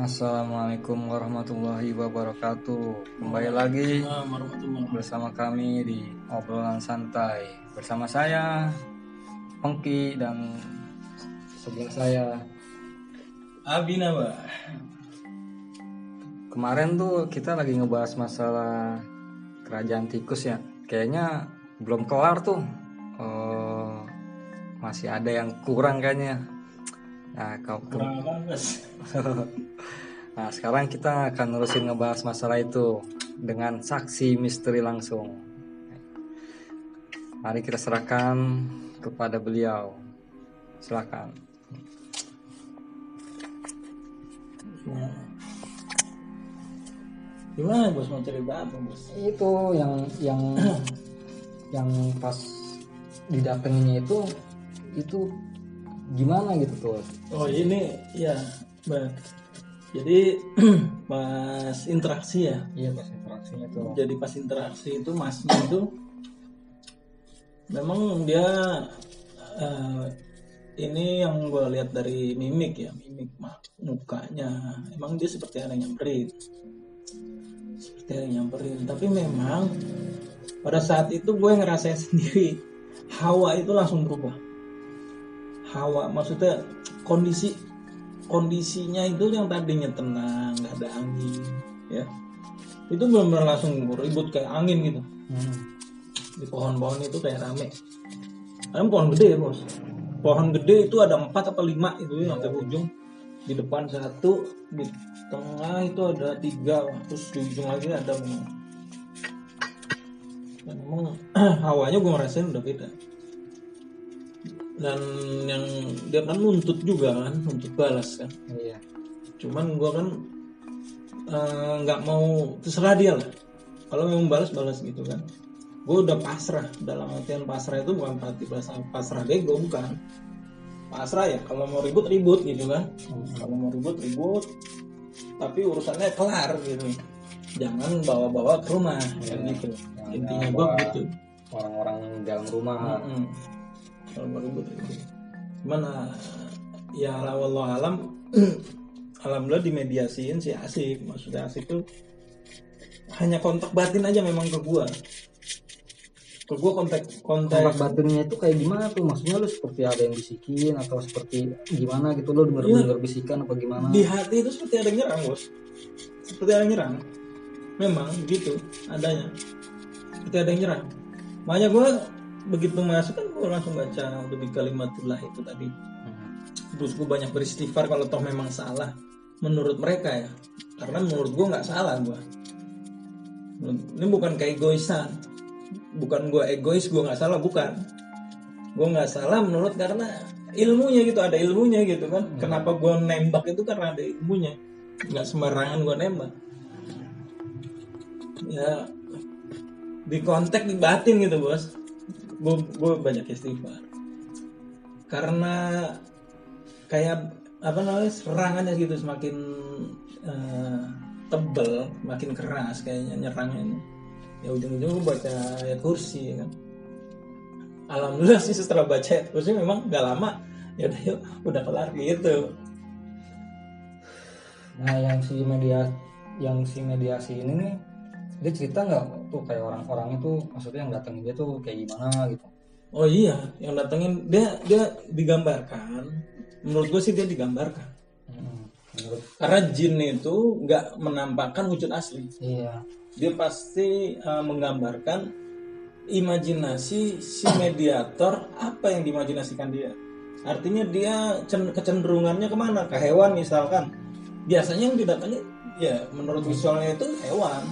Assalamualaikum warahmatullahi wabarakatuh. Kembali lagi bersama kami di obrolan santai bersama saya Pengki dan sebelah saya Abi Naba. kemarin tuh kita lagi ngebahas masalah kerajaan tikus ya. Kayaknya belum kelar tuh. Eh, masih ada yang kurang kayaknya. Nah, kau Mas? Nah, sekarang kita akan nerusin ngebahas masalah itu dengan saksi misteri langsung. Mari kita serahkan kepada beliau. Silakan. Gimana bos mau cerita apa bos? Itu yang yang yang pas didatanginnya itu itu gimana gitu tuh? Oh ini ya, Mbak. Jadi pas interaksi ya. Iya pas interaksinya tuh. Jadi pas interaksi itu masnya itu memang dia eh, ini yang gue lihat dari mimik ya, mimik mukanya. Emang dia seperti ada yang nyamperin. Seperti ada yang nyamperin. Tapi memang pada saat itu gue ngerasain sendiri hawa itu langsung berubah. Hawa maksudnya kondisi kondisinya itu yang tadinya tenang, nggak ada angin, ya. Itu benar-benar langsung ribut kayak angin gitu Hmm. di pohon-pohon itu kayak rame. Kan pohon gede bos. Pohon gede itu ada empat atau lima itu ya, sampai ujung. Di depan satu, di tengah itu ada tiga, terus di ujung lagi ada memang hawanya gue ngerasain udah beda. Dan yang dia kan nuntut juga kan, nuntut balas kan. Iya. Cuman gue kan eh, nggak mau terserah dia lah. Kalau memang balas balas gitu kan. Gue udah pasrah dalam artian pasrah itu bukan berarti pasrah, pasrah bego bukan. Pasrah ya kalau mau ribut ribut gitu kan. Kalau mau ribut ribut. Tapi urusannya kelar gitu. Jangan bawa-bawa ke rumah kan gitu. Intinya gue gitu. Orang-orang dalam rumah. Mm-mm. Kalau mau ribut. Cuman ah, ya Allah alam. Alhamdulillah dimediasiin si Asik maksudnya Asik tuh hanya kontak batin aja memang ke gua. Ke gua kontak kontak Kontak batinnya itu kayak gimana tuh? Maksudnya lu seperti ada yang bisikin atau seperti gimana gitu? Lu denger-denger bisikan apa gimana? di hati itu seperti ada yang nyerang bos. Seperti ada yang nyerang. Memang gitu adanya. Seperti ada yang nyerang. Makanya gua begitu masuk kan gua langsung baca lebih kalimatullah itu tadi. Hmm. terus gue banyak beristighfar kalau toh memang salah menurut mereka ya. Karena menurut gue nggak salah gue ini bukan keegoisan. Bukan gue egois gue nggak salah bukan. Gue nggak salah menurut karena ilmunya gitu ada ilmunya gitu kan. Kenapa gue nembak itu karena ada ilmunya. Nggak sembarangan gue nembak. Ya di kontak di batin gitu bos gue gue banyak istighfar. Karena kayak apa namanya serangannya gitu semakin eh, tebel makin keras kayaknya nyerangnya ini. Ya ujung-ujung gue baca ayat kursi ya kan. Alhamdulillah sih setelah baca ayat kursi memang gak lama ya udah yuk udah kelar gitu. Nah yang si media yang si mediasi ini nih dia cerita nggak tuh kayak orang-orang itu maksudnya yang datangin dia tuh kayak gimana gitu? oh iya yang datengin dia dia digambarkan menurut gue sih dia digambarkan. Hmm. Menurut karena jin itu nggak menampakkan wujud asli. Iya. Dia pasti uh, menggambarkan imajinasi si mediator apa yang diimajinasikan dia. Artinya dia cen- kecenderungannya ke mana? Ke hewan misalkan. Biasanya yang didatangi ya menurut visualnya itu hewan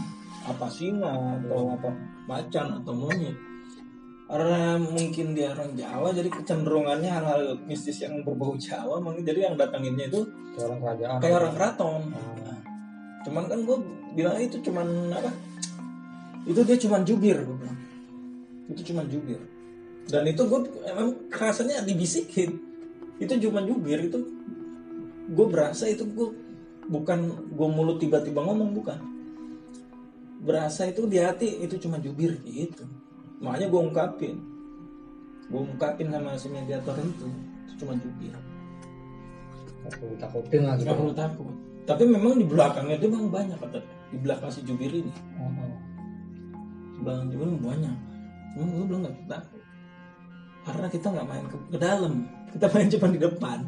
apa singa atau apa macan atau monyet. Karena mungkin dia orang Jawa jadi kecenderungannya hal-hal mistis yang berbau Jawa mungkin jadi yang datanginnya itu kayak orang kerajaan. kayak orang keraton. Hmm. Nah, cuman kan gue bilang itu cuman apa? Itu dia cuman jubir gue bilang. Itu cuman jubir. Dan itu gue emang rasanya dibisikin. Itu cuman jubir itu gue berasa itu gue bukan gue mulut tiba-tiba ngomong bukan berasa itu di hati itu cuma jubir gitu. Makanya gue ungkapin. Gue ungkapin sama si mediator itu itu cuma jubir. Perlu ditakutin lah gitu. perlu takut. Tapi memang di belakangnya dia memang banyak kata. Di belakang si jubir ini. Oh, di belakang jubir memang banyak. Cuman gue bilang nggak takut. Karena kita nggak main ke, ke dalam. Kita main cuma di depan.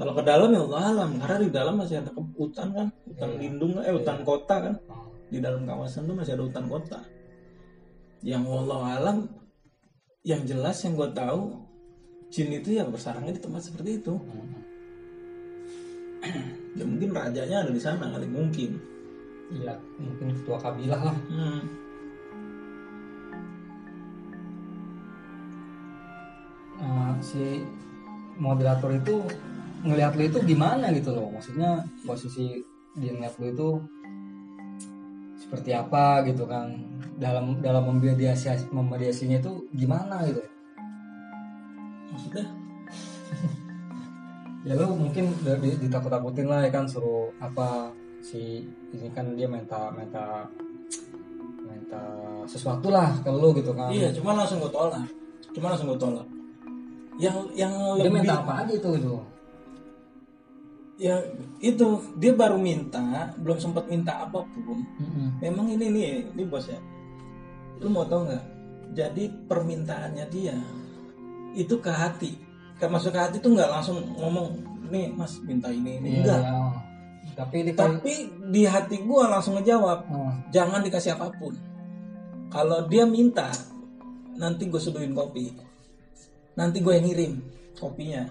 Kalau ke dalam ya Allah alam karena di dalam masih ada hutan kan. Hutan Iya. lindung eh hutan kota kan. Oh. Di dalam kawasan tuh masih ada hutan kota yang Allah alam yang jelas yang gue tahu jin itu ya bersarangnya di tempat seperti itu Hmm. ya mungkin rajanya ada di sana kali mungkin Iya, mungkin ketua kabilah lah. hmm. Eh, si moderator itu ngelihat lu itu gimana gitu loh maksudnya posisi dia ngeliat lu itu seperti apa gitu kan dalam dalam memediasi memediasinya itu gimana gitu? Maksudnya? Ya lu mungkin di- di- ditakut-takutin lah ya kan suruh apa si ini kan dia minta minta minta sesuatu lah ke lu gitu kan iya cuma langsung gue tolak. Cuma langsung gue tolak. Yang yang dia lebih minta apa aja itu gitu ya itu dia baru minta belum sempat minta apa pun. Memang ini nih ini bos ya. Lu mau tau nggak? Jadi permintaannya dia itu ke hati. Kayak masuk ke hati tuh nggak langsung ngomong nih mas minta ini ini. Iya, enggak tapi di tapi di hati gua langsung ngejawab Oh, jangan dikasih apa pun. Kalau dia minta nanti gue seduhin kopi. Nanti gue yang ngirim kopinya.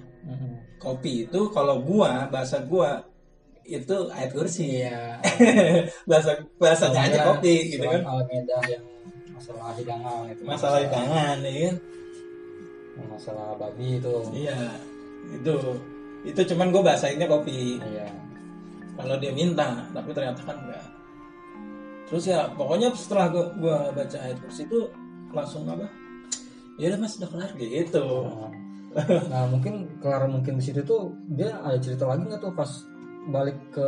Kopi itu kalau gua bahasa gua itu ayat kursi. Iya. Bahasa bahasanya aja kopi gitu kan. soal Al-Maidah yang masalah hidangan itu. Masalah hidangan ya kan? Masalah babi itu. Iya itu itu cuman gue bahasainnya kopi. Iya. Kalau dia minta tapi ternyata kan enggak terus ya pokoknya setelah gua, gua baca ayat kursi itu langsung apa? Ya udah mas udah kelar gitu. Nah, nah mungkin kelar mungkin di situ tuh dia ada cerita lagi nggak tuh pas balik ke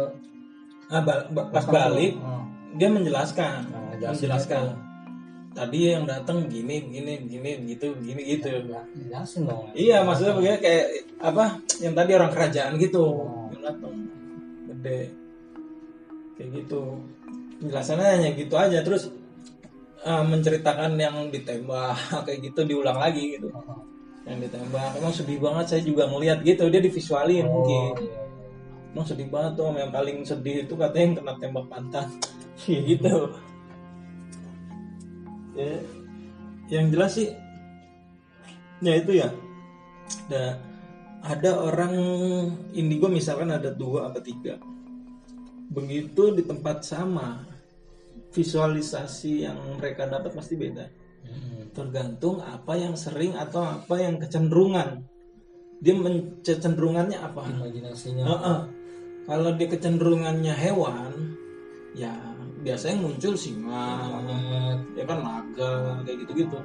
nah, ba- ba- pas balik Oh, dia menjelaskan. Nah, menjelaskan gitu. tadi yang datang gini gini gini gitu gini gitu. Ya, jelasin dong. Iya maksudnya begini kayak apa yang tadi orang kerajaan gitu. Oh. yang datang gede kayak gitu. Penjelasannya hanya gitu aja. Terus eh, menceritakan yang ditembak kayak gitu diulang lagi gitu. Oh, yang ditembak. Emang sedih banget saya juga ngeliat gitu dia divisualin oh, mungkin iya. emang sedih banget tuh yang paling sedih itu katanya yang kena tembak pantat. Gitu. Ya yang jelas sih ya itu ya. Ada ada orang indigo misalkan ada dua atau tiga. Begitu di tempat sama visualisasi yang mereka dapat pasti beda. Mm-mm. Tergantung apa yang sering atau apa yang kecenderungan dia mencenderungannya apa imajinasinya Heeh. Kalau dia kecenderungannya hewan, ya biasanya muncul singa, ya kan naga kayak gitu-gitu.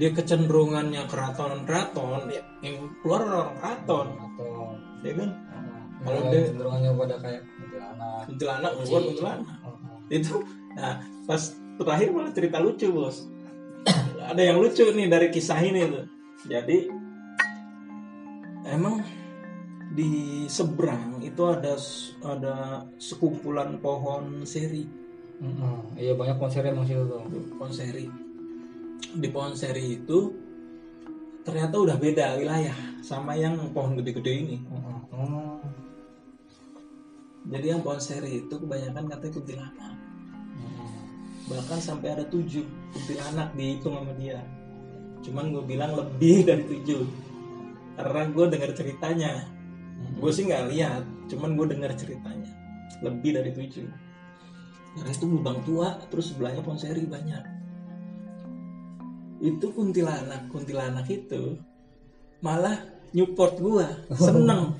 Dia kecenderungannya keraton-keraton, ya yang keluar orang keraton, ya kan? kalau dia cenderungnya pada kayak kuntilanak Kuntilanak keluar kuntilanak. Oh, oh. Itu, nah pas terakhir malah cerita lucu bos. Ada yang lucu nih dari kisah ini tuh. Jadi emang di seberang itu ada ada sekumpulan pohon seri Mm-mm. iya banyak konser emang situ tuh pohon seri di pohon seri itu ternyata udah beda wilayah sama yang pohon gede-gede ini Mm-mm. Oh. jadi yang pohon seri itu kebanyakan katanya kuntilanak. Bahkan sampai ada tujuh kuntilanak dihitung sama dia. Cuman gue bilang lebih dari tujuh. Karena gue dengar ceritanya. Gue sih nggak lihat cuman gue dengar ceritanya. Lebih dari tujuh. Karena itu lubang tua terus sebelahnya pohon seri banyak. Itu kuntilanak kuntilanak itu malah nyupport gue seneng.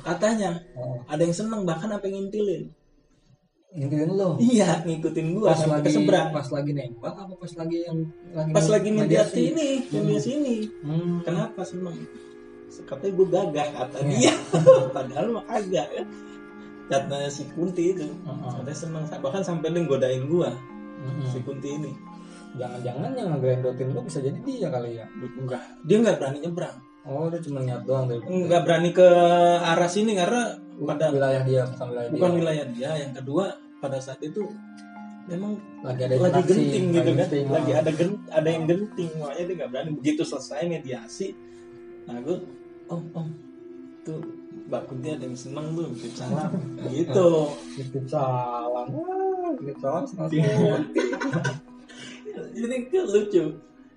Katanya ada yang seneng bahkan apa yang ngintilin intinya lo. Iya ngikutin gue pas lagi seberang pas lagi nembak apa pas lagi yang lagi pas lagi mediasi ini mediasi ini Hmm. kenapa seneng katanya gue gagah kata dia. Padahal mah kagak ya kata si Kunti itu. Heeh. katanya seneng bahkan sampai dia godain gua Mm-mm. si Kunti ini. Jangan-jangan yang ngegerendotin lo bisa jadi dia kali ya? Enggak. Dia nggak berani nyebrang. Oh dia cuma niat doang dari nggak berani ke arah sini karena pada wilayah dia bukan wilayah bukan dia. wilayah dia yang kedua pada saat itu memang lagi ada lagi interaksi, genting gitu kan. genting, lagi oh. ada gen, ada yang genting makanya dia nggak berani. Begitu selesai mediasi nah gue om om tuh mbak Kunti ada yang seneng tuh titip salam. Gitu. Titip salam. Titip salam Iya. jadi kan lucu.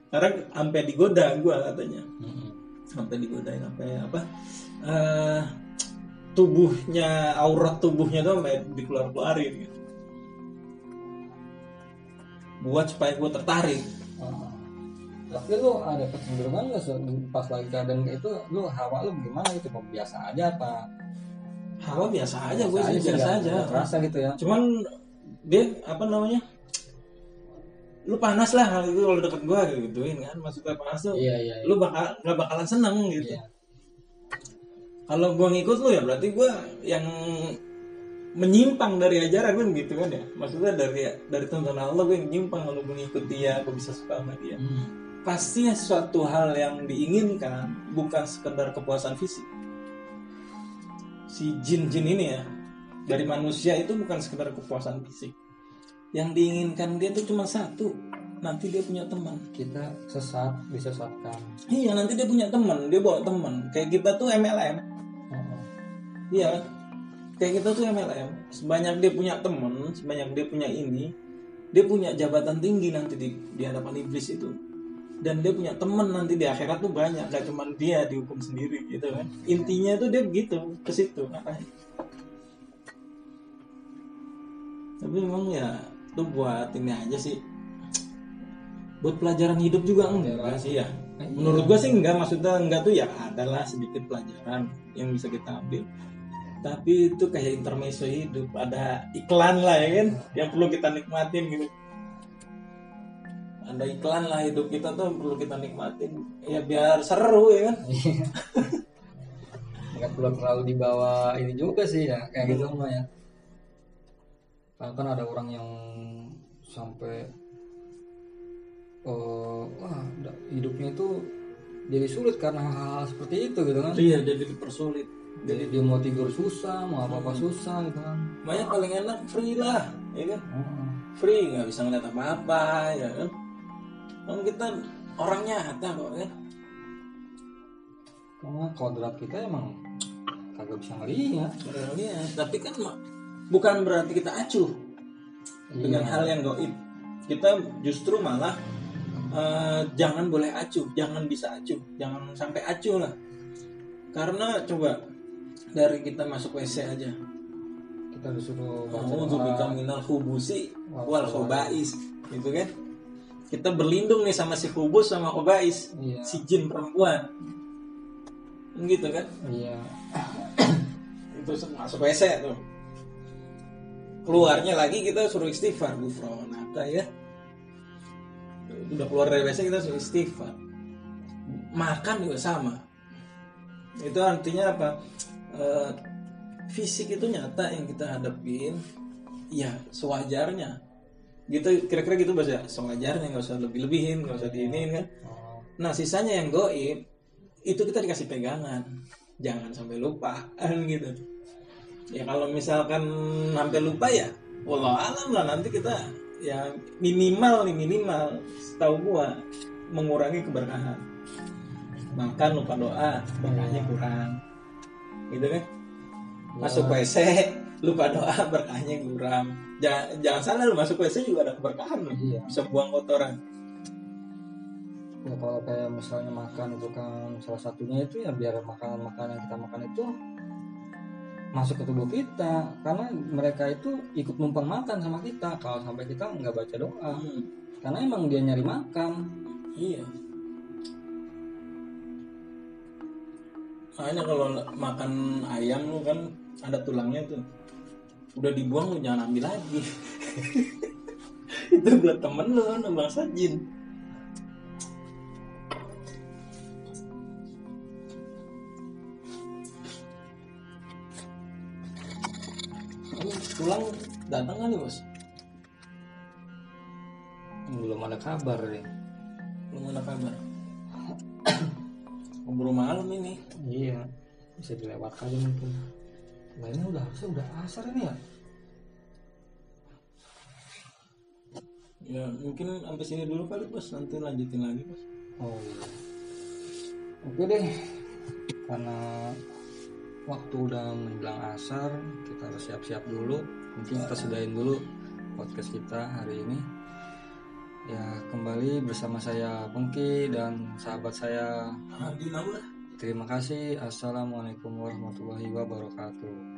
Karena sampai digoda gue katanya. Mm-mm. sampai digodain sampai apa eh, tubuhnya aurat tubuhnya tuh sampai dikeluar keluarin gitu buat supaya gue tertarik Ah. tapi lu ada kecenderungan nggak pas lagi keadaan itu lu hawa lu gimana gitu Apa biasa aja apa hawa biasa aja gue sih biasa aja terasa gitu ya cuman dia apa namanya lu panas lah hal itu kalau deket gue kayak gituin kan maksudnya panas tuh iya iya iya. lu bakal nggak bakalan seneng gitu Iya. kalau gue ngikut lu ya berarti gue yang menyimpang dari ajaran kan gitu kan ya? Maksudnya dari dari tontonan Allah gue yang menyimpang kalau gue ngikut dia gue bisa suka sama dia. Hmm. pastinya suatu hal yang diinginkan bukan sekedar kepuasan fisik. Si jin-jin ini ya dari manusia itu bukan sekedar kepuasan fisik. Yang diinginkan dia tuh cuma satu nanti dia punya teman. Kita sesat disesatkan. Iya nanti dia punya teman dia bawa teman. Kayak kita tuh MLM Oh. iya kan? Kayak kita tuh MLM sebanyak dia punya teman sebanyak dia punya ini dia punya jabatan tinggi nanti di, di hadapan iblis itu. Dan dia punya teman nanti di akhirat tuh banyak gak cuma dia dihukum sendiri gitu kan. Intinya tuh dia begitu ke situ tapi memang ya tuh buat ini aja sih. Buat pelajaran hidup juga enggak sih ya. Menurut gua sih enggak maksudnya enggak tuh ya adalah sedikit pelajaran yang bisa kita ambil tapi itu kayak intermezzo hidup ada iklan lah ya kan yang perlu kita nikmatin gitu. Ada iklan lah hidup kita tuh perlu kita nikmatin. Ya biar seru ya kan. Nggak perlu terlalu dibawa ini juga sih ya kayak gitu mah ya. Karena kan ada orang yang sampai oh wah hidupnya itu jadi sulit karena hal-hal seperti itu gitu kan. Iya jadi dipersulit jadi dia mau tidur susah mau apa apa susah gitu kan. Makanya paling enak free lah ya kan? Oh. free nggak bisa ngeliat apa apa ya kan? Kan kita orangnya nyata kok kan karena kodrat kita emang kagak bisa ngelihat orangnya tapi kan bukan berarti kita acuh dengan Iya. hal yang goib. Kita justru malah eh, jangan boleh acuh jangan bisa acuh jangan sampai acuh lah. Karena coba dari kita masuk WC aja. Kita disuruh baca untuk bika minal hubusi Wal khobais gitu kan? Kita berlindung nih sama si hubus sama khobais iya. si jin perempuan. Gitu kan? Iya. Itu masuk WC tuh. Keluarnya lagi kita suruh istighfar gufronaka ya? Udah keluar dari WC kita suruh istighfar. Makan juga sama. Itu artinya apa Eh, fisik itu nyata yang kita hadapin ya sewajarnya gitu kira-kira gitu bahasa sewajarnya nggak usah lebih-lebihin nggak usah diinin kan oh. Nah sisanya yang goib itu kita dikasih pegangan, jangan sampai lupa kan gitu. Ya kalau misalkan sampai lupa ya, walau alam lah nanti kita ya minimal nih minimal setahu gua mengurangi keberkahan. Makan lupa doa, berkahnya kurang, gitu kan? Masuk WC lupa doa berkahnya kurang. Jangan, jangan salah lu masuk WC juga ada keberkahan loh. Iya. Bisa buang kotoran. ya kalau kayak misalnya makan itu kan salah satunya itu ya biar makanan-makanan yang kita makan itu masuk ke tubuh kita karena mereka itu ikut numpang makan sama kita kalau sampai kita nggak baca doa Hmm, karena emang dia nyari makan Iya. Makanya kalau makan ayam lu kan ada tulangnya tuh. Udah dibuang lu jangan ambil lagi. Itu buat temen lu kan bangsa jin. Ini tulang datang kali bos? belum ada kabar ya Belum ada kabar. Keburu malam ini. iya bisa dilewat aja mungkin ini udah harusnya udah asar ini ya. Ya mungkin sampai sini dulu kali bos, nanti lanjutin lagi bos. Oh iya. Oke deh. Karena waktu udah menjelang asar, kita harus siap-siap dulu. Mungkin kita sudahin dulu podcast kita hari ini. Ya kembali bersama saya Pengki dan sahabat saya. Terima kasih. Assalamualaikum warahmatullahi wabarakatuh.